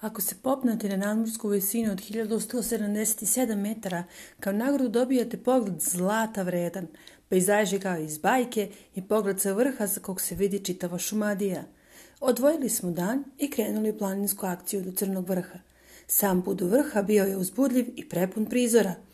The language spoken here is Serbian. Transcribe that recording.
Ako se popnete na nadmorsku visinu od 1177 metara, kao nagradu dobijate pogled zlata vredan, pejzaž kao iz bajke i pogled sa vrha sa kog se vidi čitava šumadija. Odvojili smo dan i krenuli planinsku akciju do Crnog vrha. Sam put do vrha bio je uzbudljiv i prepun prizora –